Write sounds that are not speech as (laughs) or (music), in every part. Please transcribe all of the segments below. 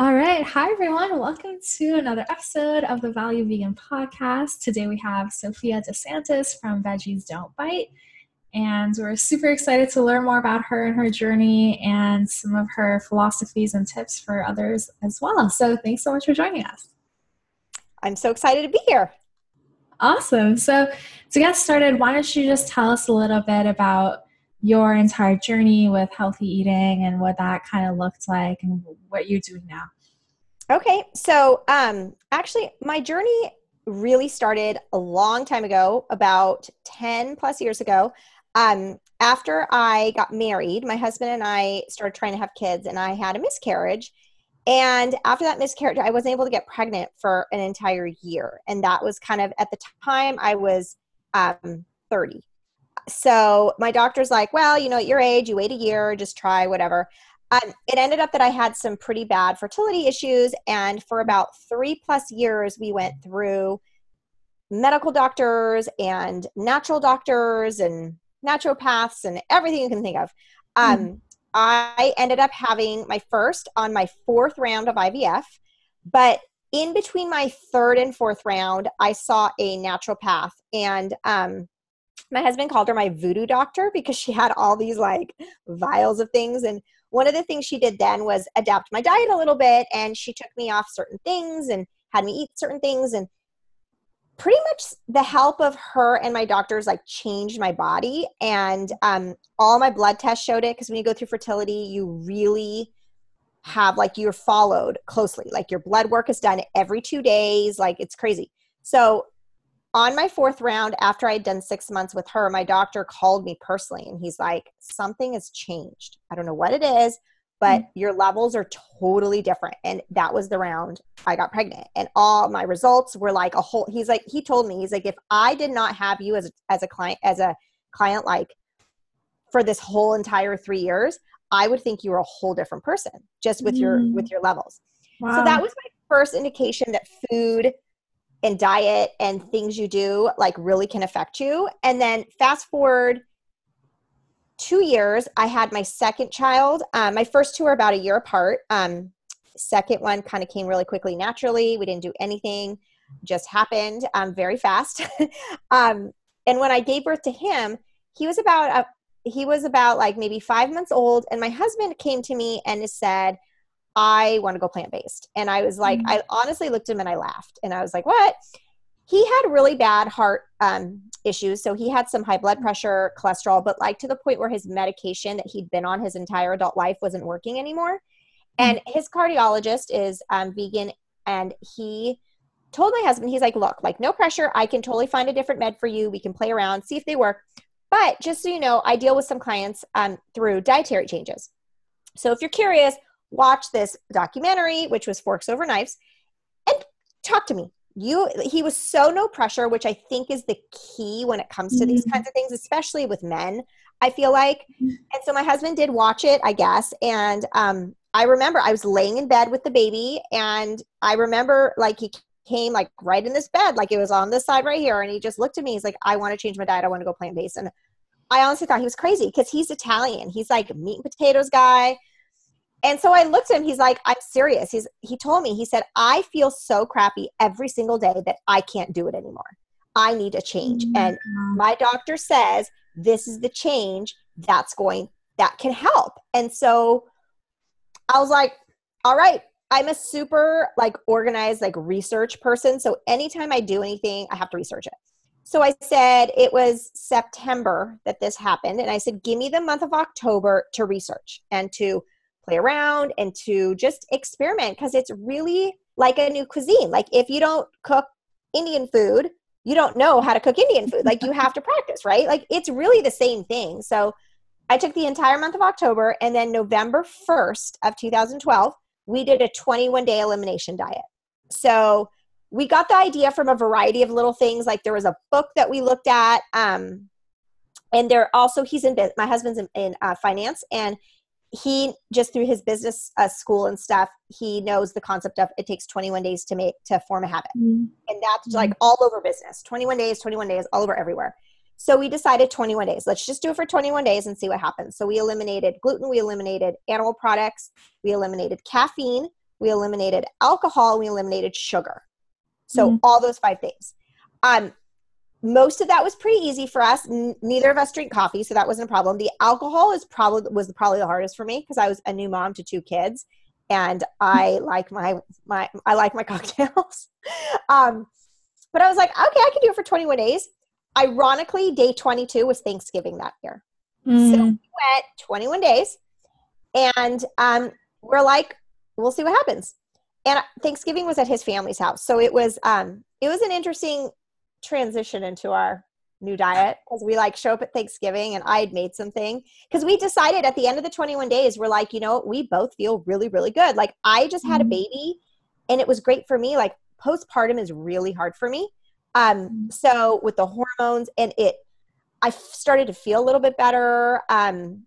All right. Hi, everyone. Welcome to another episode of the Value Vegan podcast. Today we have Sophia DeSantis from Veggies Don't Bite. And we're super excited to learn more about her and her journey and some of her philosophies and tips for others as well. So thanks so much for joining us. I'm so excited to be here. Awesome. So to get started, why don't you just tell us a little bit about your entire journey with healthy eating and what that kind of looked like and what you're doing now. Okay, so um, actually, my journey really started a long time ago, about 10 plus years ago. Um, after I got married, my husband and I started trying to have kids, and I had a miscarriage. And after that miscarriage, I wasn't able to get pregnant for an entire year. And that was kind of at the time I was um, 30 so my doctor's like, well, you know, at your age, you wait a year, just try whatever. Um, it ended up that I had some pretty bad fertility issues. And for about three plus years, we went through medical doctors and natural doctors and naturopaths and everything you can think of. Um, mm. I ended up having my first on my fourth round of IVF, but in between my third and fourth round, I saw a naturopath and um, my husband called her my voodoo doctor because she had all these like vials of things and one of the things she did then was adapt my diet a little bit and she took me off certain things and had me eat certain things and pretty much the help of her and my doctors like changed my body and um, all my blood tests showed it because when you go through fertility you really have like you're followed closely like your blood work is done every two days like it's crazy. So on my fourth round, after I'd done six months with her, my doctor called me personally and he's like, Something has changed. I don't know what it is, but mm-hmm. your levels are totally different. And that was the round I got pregnant. And all my results were like a whole, he's like, he told me, he's like, if I did not have you as a, as a client, as a client, like for this whole entire three years, I would think you were a whole different person just with mm-hmm. your, with mm. your levels. Wow. So that was my first indication that food and diet and things you do like really can affect you. And then fast forward two years, I had my second child. Um, my first two were about a year apart. Um, second one kind of came really quickly naturally. We didn't do anything, just happened um, very fast. (laughs) um, and when I gave birth to him, he was about a, he was about like maybe five months old, and my husband came to me and said, I want to go plant based. And I was like, mm-hmm. I honestly looked at him and I laughed. And I was like, what? He had really bad heart um, issues. So he had some high blood pressure, cholesterol, but like to the point where his medication that he'd been on his entire adult life wasn't working anymore. Mm-hmm. And his cardiologist is um, vegan. And he told my husband, he's like, look, like no pressure. I can totally find a different med for you. We can play around, see if they work. But just so you know, I deal with some clients um, through dietary changes. So if you're curious, watch this documentary, which was Forks Over Knives, and talk to me. You, he was so no pressure, which I think is the key when it comes to mm-hmm. these kinds of things, especially with men. I feel like, mm-hmm. and so my husband did watch it, I guess, and um, I remember I was laying in bed with the baby, and I remember like he came like right in this bed, like it was on this side right here, and he just looked at me. He's like, "I want to change my diet. I want to go plant based." And I honestly thought he was crazy because he's Italian. He's like meat and potatoes guy and so I looked at him. He's like, I'm serious. He's he told me, he said, I feel so crappy every single day that I can't do it anymore. I need a change. Mm-hmm. And my doctor says this is the change that's going that can help. And so I was like, all right, I'm a super like organized like research person. So anytime I do anything, I have to research it. So I said it was September that this happened. And I said, give me the month of October to research and to play around and to just experiment because it's really like a new cuisine. Like if you don't cook Indian food, you don't know how to cook Indian food. Like you have to practice, right? Like it's really the same thing. So I took the entire month of October and then November 1st of 2012, we did a 21 day elimination diet. So we got the idea from a variety of little things. Like there was a book that we looked at. Um, and there also, he's in, my husband's in, in uh, finance and he just through his business uh, school and stuff he knows the concept of it takes 21 days to make to form a habit mm-hmm. and that's like all over business 21 days 21 days all over everywhere so we decided 21 days let's just do it for 21 days and see what happens so we eliminated gluten we eliminated animal products we eliminated caffeine we eliminated alcohol, we eliminated sugar. So mm. all those five things. Um, most of that was pretty easy for us. N- neither of us drink coffee, so that wasn't a problem. The alcohol is probably was probably the hardest for me because I was a new mom to two kids, and I (laughs) like my my I like my (laughs) cocktails. um, but I was like, okay, I can do it for 21 days. Ironically, day 22 was Thanksgiving that year, mm. so we went 21 days, and um, we're like, we'll see what happens. And Thanksgiving was at his family's house, so it was um, it was an interesting transition into our new diet because we like show up at Thanksgiving and I had made something because we decided at the end of the 21 days, we're like, you know, we both feel really, really good. Like I just had a mm-hmm. baby and it was great for me. Like postpartum is really hard for me. Um, mm-hmm. so with the hormones and it, I started to feel a little bit better. Um,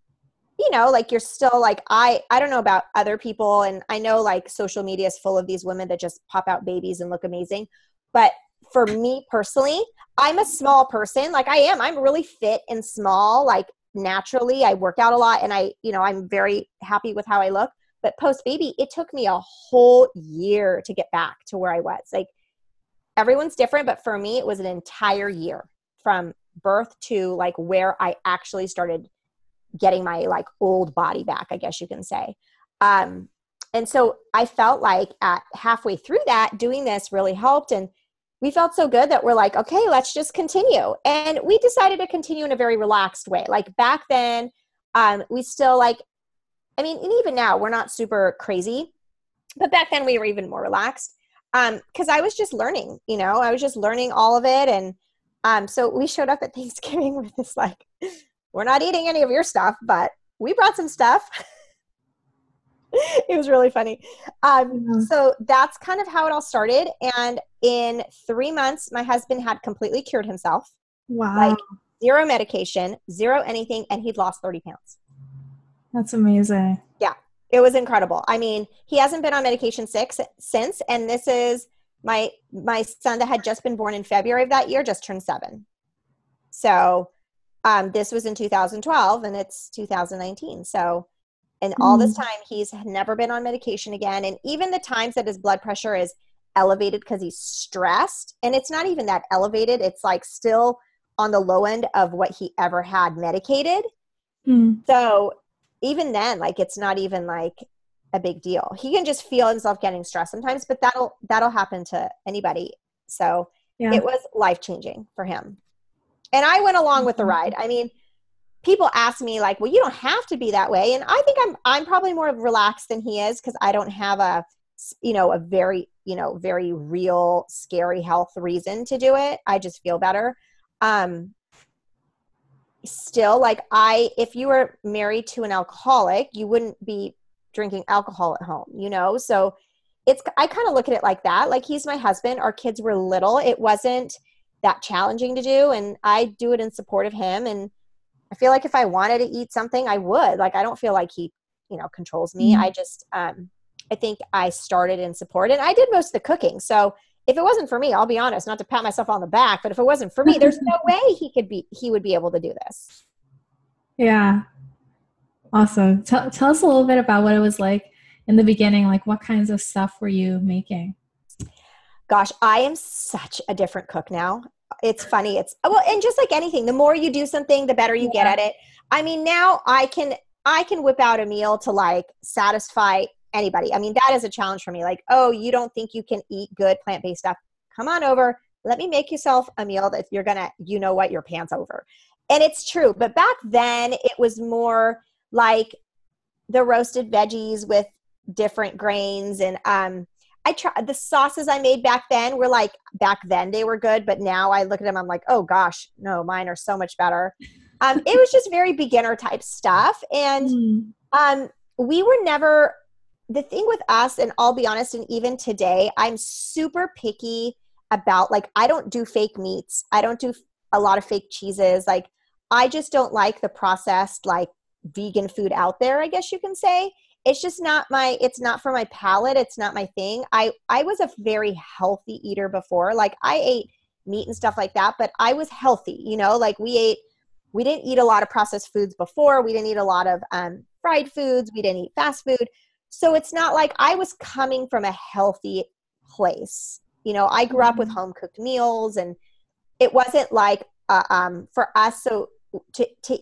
you know, like you're still like I I don't know about other people and I know like social media is full of these women that just pop out babies and look amazing. But for me personally, I'm a small person. Like I am. I'm really fit and small. Like naturally, I work out a lot and I, you know, I'm very happy with how I look. But post baby, it took me a whole year to get back to where I was. Like everyone's different, but for me, it was an entire year from birth to like where I actually started getting my like old body back, I guess you can say. Um, and so I felt like at halfway through that, doing this really helped. And we felt so good that we're like, okay, let's just continue. And we decided to continue in a very relaxed way. Like back then, um, we still like, I mean, and even now, we're not super crazy, but back then we were even more relaxed. Um, cause I was just learning, you know, I was just learning all of it. And um, so we showed up at (laughs) Thanksgiving with this like, we're not eating any of your stuff, but we brought some stuff. (laughs) (laughs) it was really funny. Um, mm-hmm. So that's kind of how it all started. And in three months, my husband had completely cured himself. Wow. Like zero medication, zero anything, and he'd lost 30 pounds. That's amazing. Yeah, it was incredible. I mean, he hasn't been on medication six since, and this is my my son that had just been born in February of that year just turned seven. So um, this was in 2012, and it's 2019. So and all this mm. time, he's never been on medication again. And even the times that his blood pressure is elevated because he's stressed, and it's not even that elevated, it's like still on the low end of what he ever had medicated. Mm. So even then, like it's not even like a big deal. He can just feel himself getting stressed sometimes, but that'll that'll happen to anybody. So yeah. it was life changing for him. And I went along with the mm-hmm. ride. I mean, people ask me like well you don't have to be that way and i think i'm i'm probably more relaxed than he is because i don't have a you know a very you know very real scary health reason to do it. I just feel better. Um still like i if you were married to an alcoholic you wouldn't be drinking alcohol at home you know? So it's i kind of look at it like that. Like he's my husband. Our kids were little. It wasn't that challenging to do and i do it in support of him and I feel like if I wanted to eat something, I would. Like I don't feel like he, you know, controls me. Mm-hmm. I just um I think I started in support and I did most of the cooking. So if it wasn't for me, I'll be honest, not to pat myself on the back, but if it wasn't for me, there's (laughs) no way he could be he would be able to do this. Yeah. Awesome. Tell tell us a little bit about what it was like in the beginning, like what kinds of stuff were you making? Gosh, I am such a different cook now it's funny. It's well, and just like anything, the more you do something, the better you yeah. get at it. I mean, now I can I can whip out a meal to like satisfy anybody. I mean, that is a challenge for me. Like, oh, you don't think you can eat good plant based stuff? Come on over. Let me make yourself a meal that you're gonna, you know what, your pants over. And it's true. But back then, it was more like the roasted veggies with different grains and um I try the sauces I made back then were like back then they were good, but now I look at them, I'm like, oh gosh, no, mine are so much better. Um, it was just very beginner type stuff, and mm. um, we were never. The thing with us, and I'll be honest, and even today, I'm super picky about like I don't do fake meats. I don't do a lot of fake cheeses. Like I just don't like the processed like vegan food out there. I guess you can say it's just not my it's not for my palate it's not my thing. I i was a very healthy eater before. Like i ate meat and stuff like that but i was healthy you know? Like we ate we didn't eat a lot of processed foods before. We didn't eat a lot of um, fried foods. We didn't eat fast food. So it's not like I was coming from a healthy place. You know, I grew up with Mhm. home cooked meals and it wasn't like uh, um, for us so to to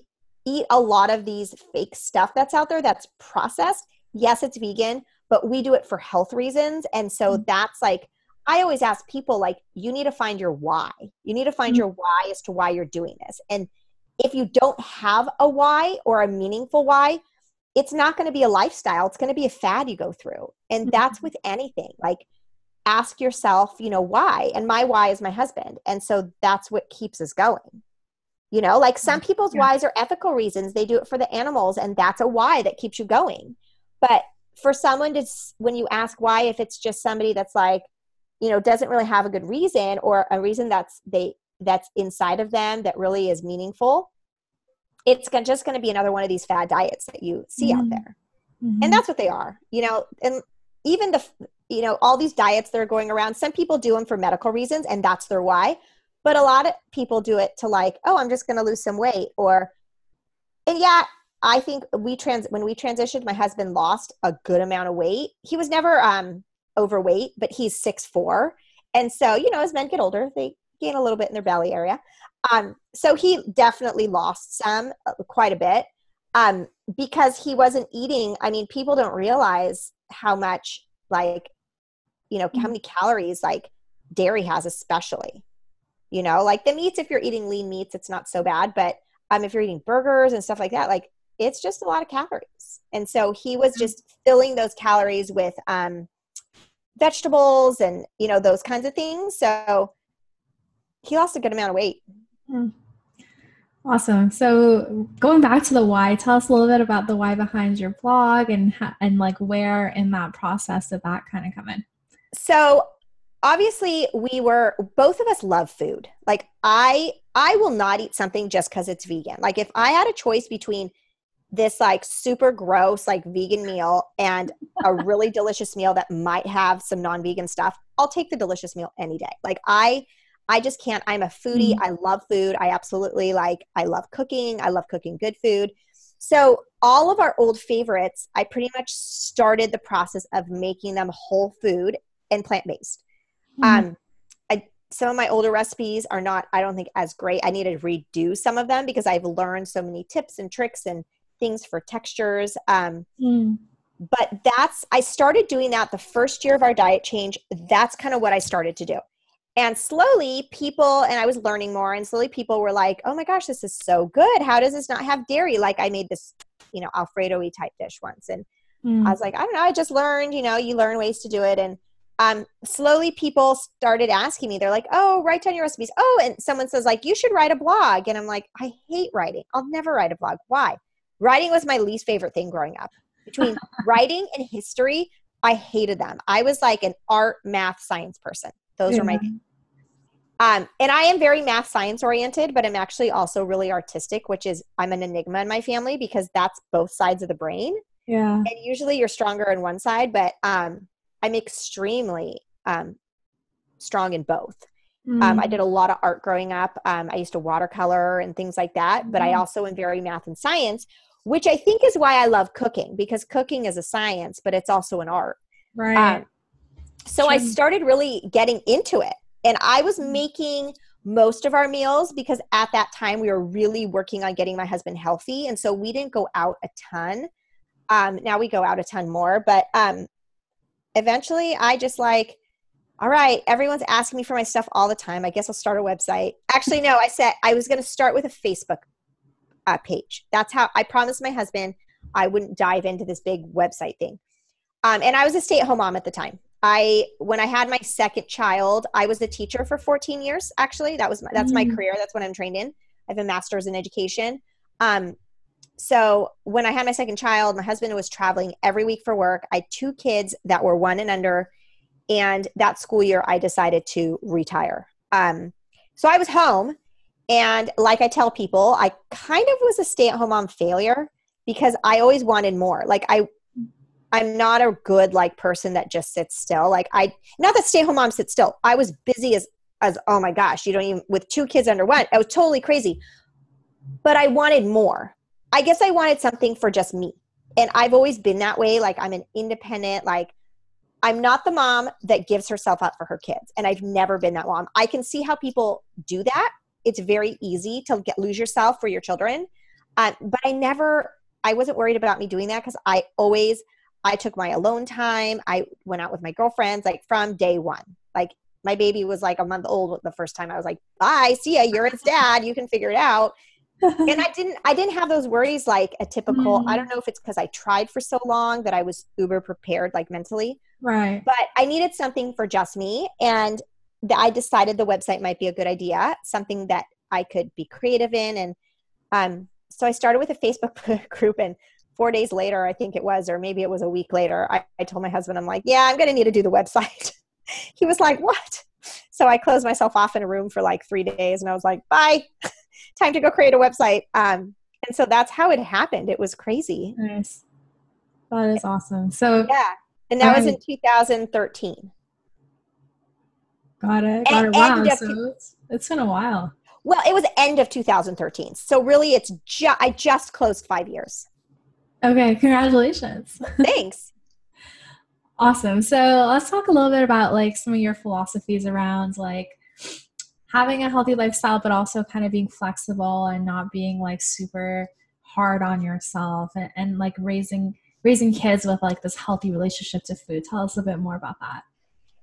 eat a lot of these fake stuff that's out there that's processed. Yes it's vegan but we do it for health reasons. And so Mhm. that's like i always ask people like you need to find your why. You need to find Mhm. your why as to why you're doing this. And if you don't have a why or a meaningful why it's not going to be a lifestyle. It's going to be a fad you go through. And that's Mhm. with anything. Like ask yourself you know why? And my why is my husband. And so that's what keeps us going you know like some people's Yeah. whys are ethical reasons they do it for the animals and that's a why that keeps you going but for someone to when you ask why if it's just somebody that's like you know doesn't really have a good reason or a reason that's they that's inside of them that really is meaningful it's gon- just going to be another one of these fad diets that you see out Mhm. there Mhm. and that's what they are you know and even the you know all these diets that are going around some people do them for medical reasons and that's their why but a lot of people do it to like oh i'm just going to lose some weight or and yeah i think we trans when we transitioned my husband lost a good amount of weight. He was never um overweight but he's six four and so you know as men get older they gain a little bit in their belly area. Um so he definitely lost some uh, quite a bit um because he wasn't eating i mean people don't realize how much like you know how Mhm. many calories like dairy has especially you know like the meats if you're eating lean meats it's not so bad but um if you're eating burgers and stuff like that like it's just a lot of calories and so he was just filling those calories with um vegetables and you know those kinds of things so he lost a good amount of weight Mm. Awesome. So going back to the why, tell us a little bit about the why behind your blog and ha- and like where in that process did that kind of come in? so obviously we were both of us love food. Like i i will not eat something just because it's vegan. Like if i had a choice between this like super gross like vegan meal and a really (laughs) delicious meal that might have some non-vegan stuff i'll take the delicious meal any day. Like i i just can't i'm a foodie. Mhm. i love food. I absolutely like i love cooking. I love cooking good food. So all of our old favorites i pretty much started the process of making them whole food and plant-based Mhm. um I, some of my older recipes are not i don't think as great i need to redo some of them because i've learned so many tips and tricks and things for textures um Mm. but that's i started doing that the first year of our diet change that's kind of what i started to do and slowly people and i was learning more and slowly people were like oh my gosh this is so good how does this not have dairy like i made this you know alfredo-y type dish once and Mm. I was like, I don't know, I just learned, you know, you learn ways to do it. And um, slowly people started asking me, they're like, oh, write down your recipes. Oh, and someone says, like, you should write a blog. And I'm like, I hate writing. I'll never write a blog. Why? Writing was my least favorite thing growing up. Between (laughs) writing and history, I hated them. I was like an art, math, science person. Those were my things. Um, and I am very math science oriented, but I'm actually also really artistic, which is I'm an enigma in my family because that's both sides of the brain Yeah. and usually you're stronger on one side but um i'm extremely um strong in both um, i Mm. did a lot of art growing up um, i used to watercolor and things like that but i Mhm. also am very math and science which i think is why i love cooking because cooking is a science but it's also an art Right. um, so i started really getting into it and i was Mm. making most of our meals because at that time we were really working on getting my husband healthy and so we didn't go out a ton um, now we go out a ton more but um, eventually i just like all right everyone's asking me for my stuff all the time. I guess i'll start a website. Actually no i said i was going to start with a facebook uh, page. That's how i promised my husband i wouldn't dive into this big website thing. Um, and i was a stay-at-home mom at the time. I when i had my second child i was a teacher for 14 years actually. That was my, that's my Mm. career. That's what i'm trained in. I have a master's in education. Um, so when i had my second child my husband was traveling every week for work. I had two kids that were one and under and that school year i decided to retire. Um, so i was home and like i tell people i kind of was a stay-at-home mom failure because i always wanted more. Like i i'm not a good like person that just sits still. Like i not that stay-at-home moms sit still. I was busy as as oh my gosh you don't even with two kids under one i was totally crazy. But i wanted more i guess i wanted something for just me and I've always been that way. Like I'm an independent, like I'm not the mom that gives herself up for her kids. And I've never been that mom. I can see how people do that. It's very easy to get lose yourself for your children. Uh, but I never, I wasn't worried about me doing that because I always, I took my alone time. I went out with my girlfriends like from day one. Like my baby was like a month old the first time. I was like, bye, see ya, you're its (laughs) dad. You can figure it out. And I didn't I didn't have those worries like a typical mm. I don't know if it's because I tried for so long that I was uber prepared like mentally. Right. But I needed something for just me and the, I decided the website might be a good idea, something that I could be creative in and um so I started with a Facebook (laughs) group and four days later, I think it was, or maybe it was a week later, I, I told my husband, I'm like, yeah, I'm going to need to do the website. (laughs) he was like, what? So I closed myself off in a room for like three days and I was like, bye, (laughs) time to go create a website. Um, and so that's how it happened. It was crazy. Nice. That is awesome. So, yeah. And that was in 2013. Got it. Got and, it. Wow. So it's, it's been a while. Well, it was end of 2013. So really it's just I just closed 5 years. Okay, congratulations. (laughs) Thanks. awesome. So let's talk a little bit about like some of your philosophies around like having a healthy lifestyle, but also kind of being flexible and not being like super hard on yourself and, and like raising raising kids with like this healthy relationship to food. Tell us a bit more about that.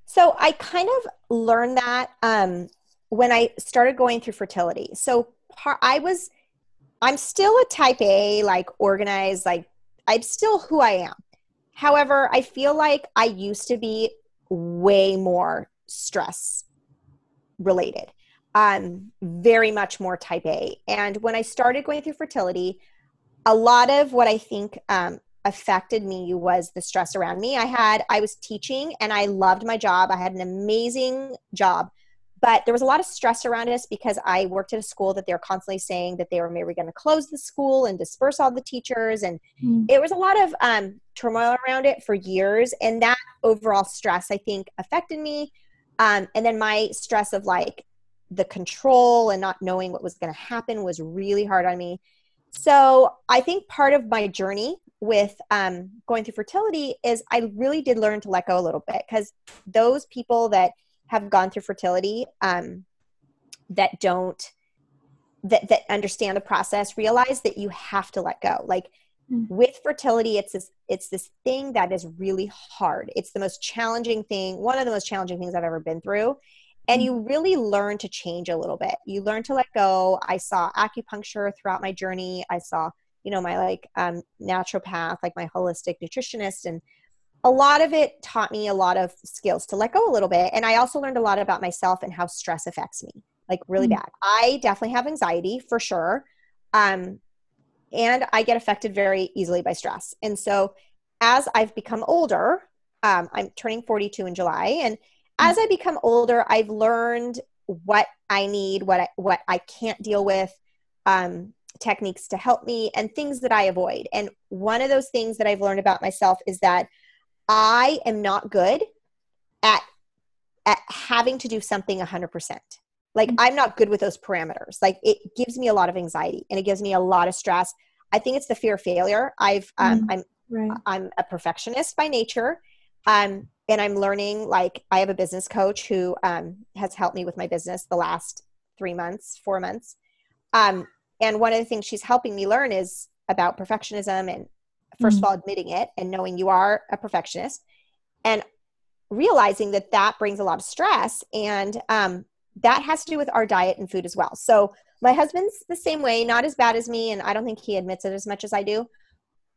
So I kind of learned that um, when I started going through fertility. So par- I was I'm still a type A, like organized, like I'm still who I am. However, I feel like I used to be way more stress related, um, very much more type A. And when I started going through fertility, a lot of what I think um, affected me was the stress around me. I had, I was teaching and I loved my job. I had an amazing job but there was a lot of stress around us because I worked at a school that they were constantly saying that they were maybe going to close the school and disperse all the teachers. And mm. it was a lot of um, turmoil around it for years. And that overall stress, I think, affected me. Um, and then my stress of like the control and not knowing what was going to happen was really hard on me. So I think part of my journey with um, going through fertility is I really did learn to let go a little bit because those people that – have gone through fertility um, that don't that that understand the process realize that you have to let go like mm-hmm. with fertility it's this it's this thing that is really hard it's the most challenging thing one of the most challenging things i've ever been through and mm-hmm. you really learn to change a little bit you learn to let go i saw acupuncture throughout my journey i saw you know my like um, naturopath like my holistic nutritionist and a lot of it taught me a lot of skills to let go a little bit. And I also learned a lot about myself and how stress affects me, like really mm-hmm. bad. I definitely have anxiety for sure. Um, and I get affected very easily by stress. And so as I've become older, um, I'm turning 42 in July. And as I become older, I've learned what I need, what I, what I can't deal with, um, techniques to help me, and things that I avoid. And one of those things that I've learned about myself is that I am not good at at having to do something 100%. Like mm-hmm. I'm not good with those parameters. Like it gives me a lot of anxiety and it gives me a lot of stress. I think it's the fear of failure. I've um, mm-hmm. I'm right. I'm a perfectionist by nature. Um, and I'm learning like I have a business coach who um, has helped me with my business the last three months, four months. Um, and one of the things she's helping me learn is about perfectionism and 1st mm-hmm. of all admitting it and knowing you are a perfectionist and realizing that that brings a lot of stress and um, that has to do with our diet and food as well so my husband's the same way not as bad as me and i don't think he admits it as much as i do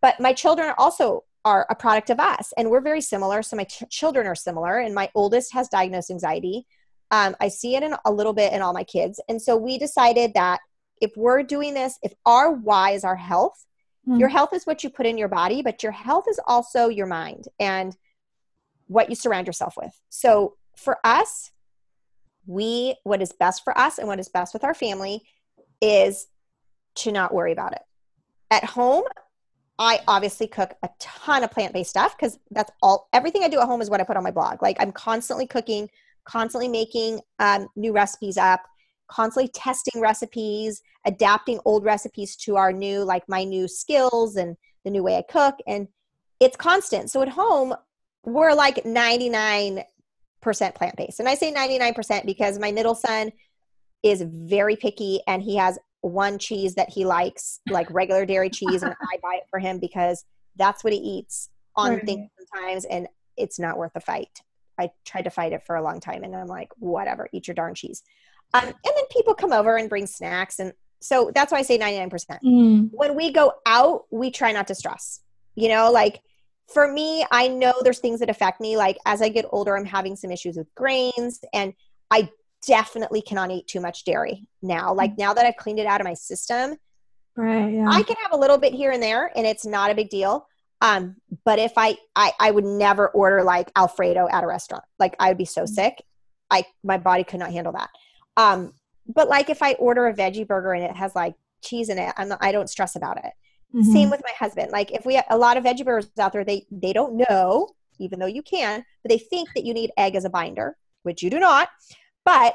but my children also are a product of us and we're very similar so my ch- children are similar and my oldest has diagnosed anxiety um, i see it in a little bit in all my kids and so we decided that if we're doing this if our why is our health Mm. Your health is what you put in your body, but your health is also your mind and what you surround yourself with. So for us, we what is best for us and what is best with our family is to not worry about it. At home, I obviously cook a ton of plant-based stuff because that's all everything I do at home is what I put on my blog. Like I'm constantly cooking, constantly making um, new recipes up constantly testing recipes, adapting old recipes to our new, like my new skills and the new way I cook, and it's constant. So at home, we're like 99% plant based. And I say 99% because my middle son is very picky and he has one cheese that he likes, like regular dairy (laughs) cheese, and I buy it for him because that's what he eats on right. things sometimes, and it's not worth the fight. I tried to fight it for a long time, and I'm like, whatever, eat your darn cheese. Um, and then people come over and bring snacks, and so that's why I say 99%. Mm. When we go out, we try not to stress. You know, like for me, I know there's things that affect me. Like as I get older, I'm having some issues with grains, and I definitely cannot eat too much dairy now. Like now that I've cleaned it out of my system, right? Yeah. I can have a little bit here and there, and it's not a big deal. Um, but if I, I, I would never order like Alfredo at a restaurant. Like I would be so mm-hmm. sick. I, my body could not handle that. Um, but like if I order a veggie burger and it has like cheese in it, I'm not, I don't stress about it. Mm-hmm. Same with my husband. Like if we have a lot of veggie burgers out there, they they don't know, even though you can, but they think that you need egg as a binder, which you do not. But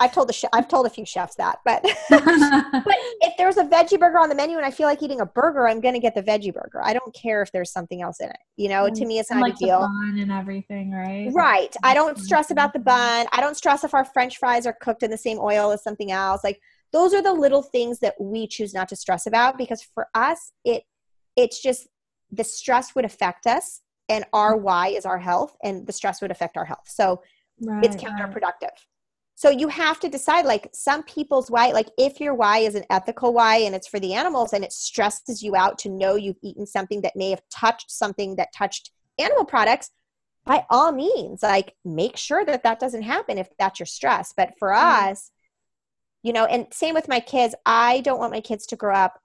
I've told the chef, I've told a few chefs that, but (laughs) but if there's a veggie burger on the menu and I feel like eating a burger, I'm going to get the veggie burger. I don't care if there's something else in it. You know, to me, it's not like a deal. bun and everything, right? Right. I don't stress about the bun. I don't stress if our French fries are cooked in the same oil as something else. Like those are the little things that we choose not to stress about because for us, it it's just the stress would affect us, and our mm. why is our health, and the stress would affect our health. So right, it's counterproductive. Right so you have to decide like some people's why like if your why is an ethical why and it's for the animals and it stresses you out to know you've eaten something that may have touched something that touched animal products by all means like make sure that that doesn't happen if that's your stress. But for mm-hmm. us you know and same with my kids i don't want my kids to grow up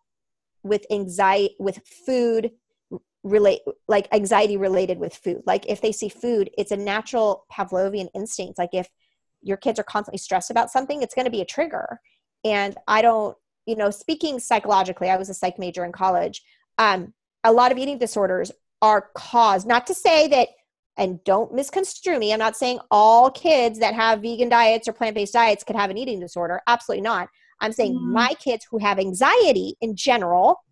with anxiety with food relate like anxiety related with food. Like if they see food it's a natural pavlovian instinct like if your kids are constantly stressed about something, it's going to be a trigger. And I don't, you know, speaking psychologically, I was a psych major in college. Um, a lot of eating disorders are caused, not to say that, and don't misconstrue me, I'm not saying all kids that have vegan diets or plant based diets could have an eating disorder. Absolutely not. I'm saying mm. my kids who have anxiety in general,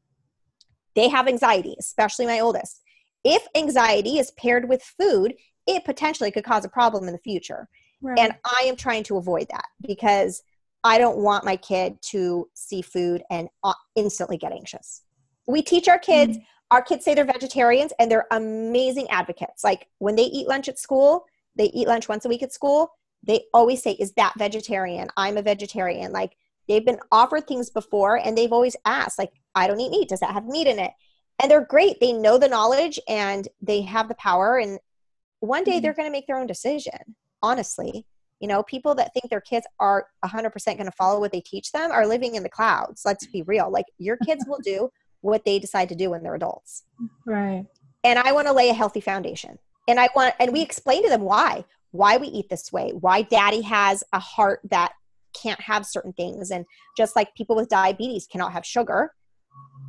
they have anxiety, especially my oldest. If anxiety is paired with food, it potentially could cause a problem in the future. Right. And I am trying to avoid that because I don't want my kid to see food and uh, instantly get anxious. We teach our kids, mm-hmm. our kids say they're vegetarians and they're amazing advocates. Like when they eat lunch at school, they eat lunch once a week at school, they always say, Is that vegetarian? I'm a vegetarian. Like they've been offered things before and they've always asked, like, I don't eat meat. Does that have meat in it? And they're great. They know the knowledge and they have the power. And one day mm-hmm. they're going to make their own decision honestly you know people that think their kids are 100% going to follow what they teach them are living in the clouds let's be real. Like your kids will do (laughs) what they decide to do when they're adults. Right. And i want to lay a healthy foundation. And i want and we explain to them why why we eat this way why daddy has a heart that can't have certain things. And just like people with diabetes cannot have sugar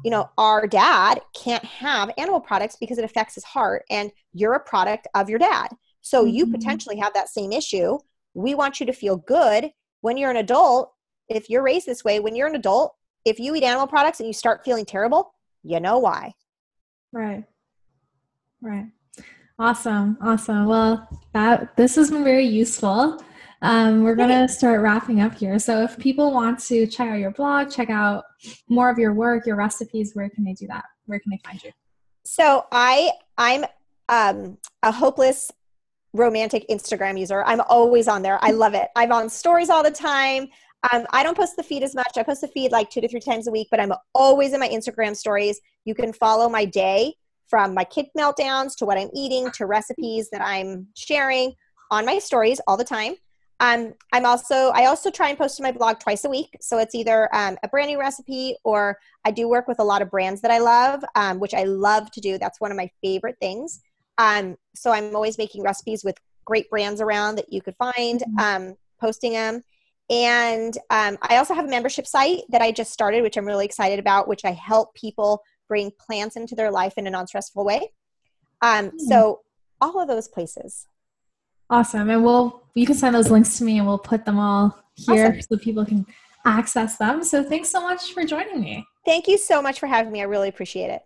you know our dad can't have animal products because it affects his heart and you're a product of your dad so mm-hmm. you potentially have that same issue. We want you to feel good when you're an adult. If you're raised this way, when you're an adult, if you eat animal products and you start feeling terrible, you know why. Right. Right. Awesome. Awesome. Well, that this has been very useful. Um, we're going to start wrapping up here. So if people want to check out your blog, check out more of your work, your recipes, where can they do that? Where can they find you? So I I'm um, a hopeless romantic Instagram user. I'm always on there. I love it. I'm on stories all the time. Um, I don't post the feed as much. I post the feed like two to three times a week, but I'm always in my Instagram stories. You can follow my day from my kid meltdowns to what I'm eating to recipes that I'm sharing on my stories all the time. Um, I'm also I also try and post to my blog twice a week, so it's either um, a brand new recipe or I do work with a lot of brands that I love, um, which I love to do. That's one of my favorite things. Um, so I'm always making recipes with great brands around that you could find, mm-hmm. um, posting them. And um, I also have a membership site that I just started, which I'm really excited about, which I help people bring plants into their life in a non stressful way. Um, mm-hmm. So, all of those places. Awesome. And we'll, you can send those links to me and we'll put them all here awesome. so people can access them. So, thanks so much for joining me. Thank you so much for having me. I really appreciate it.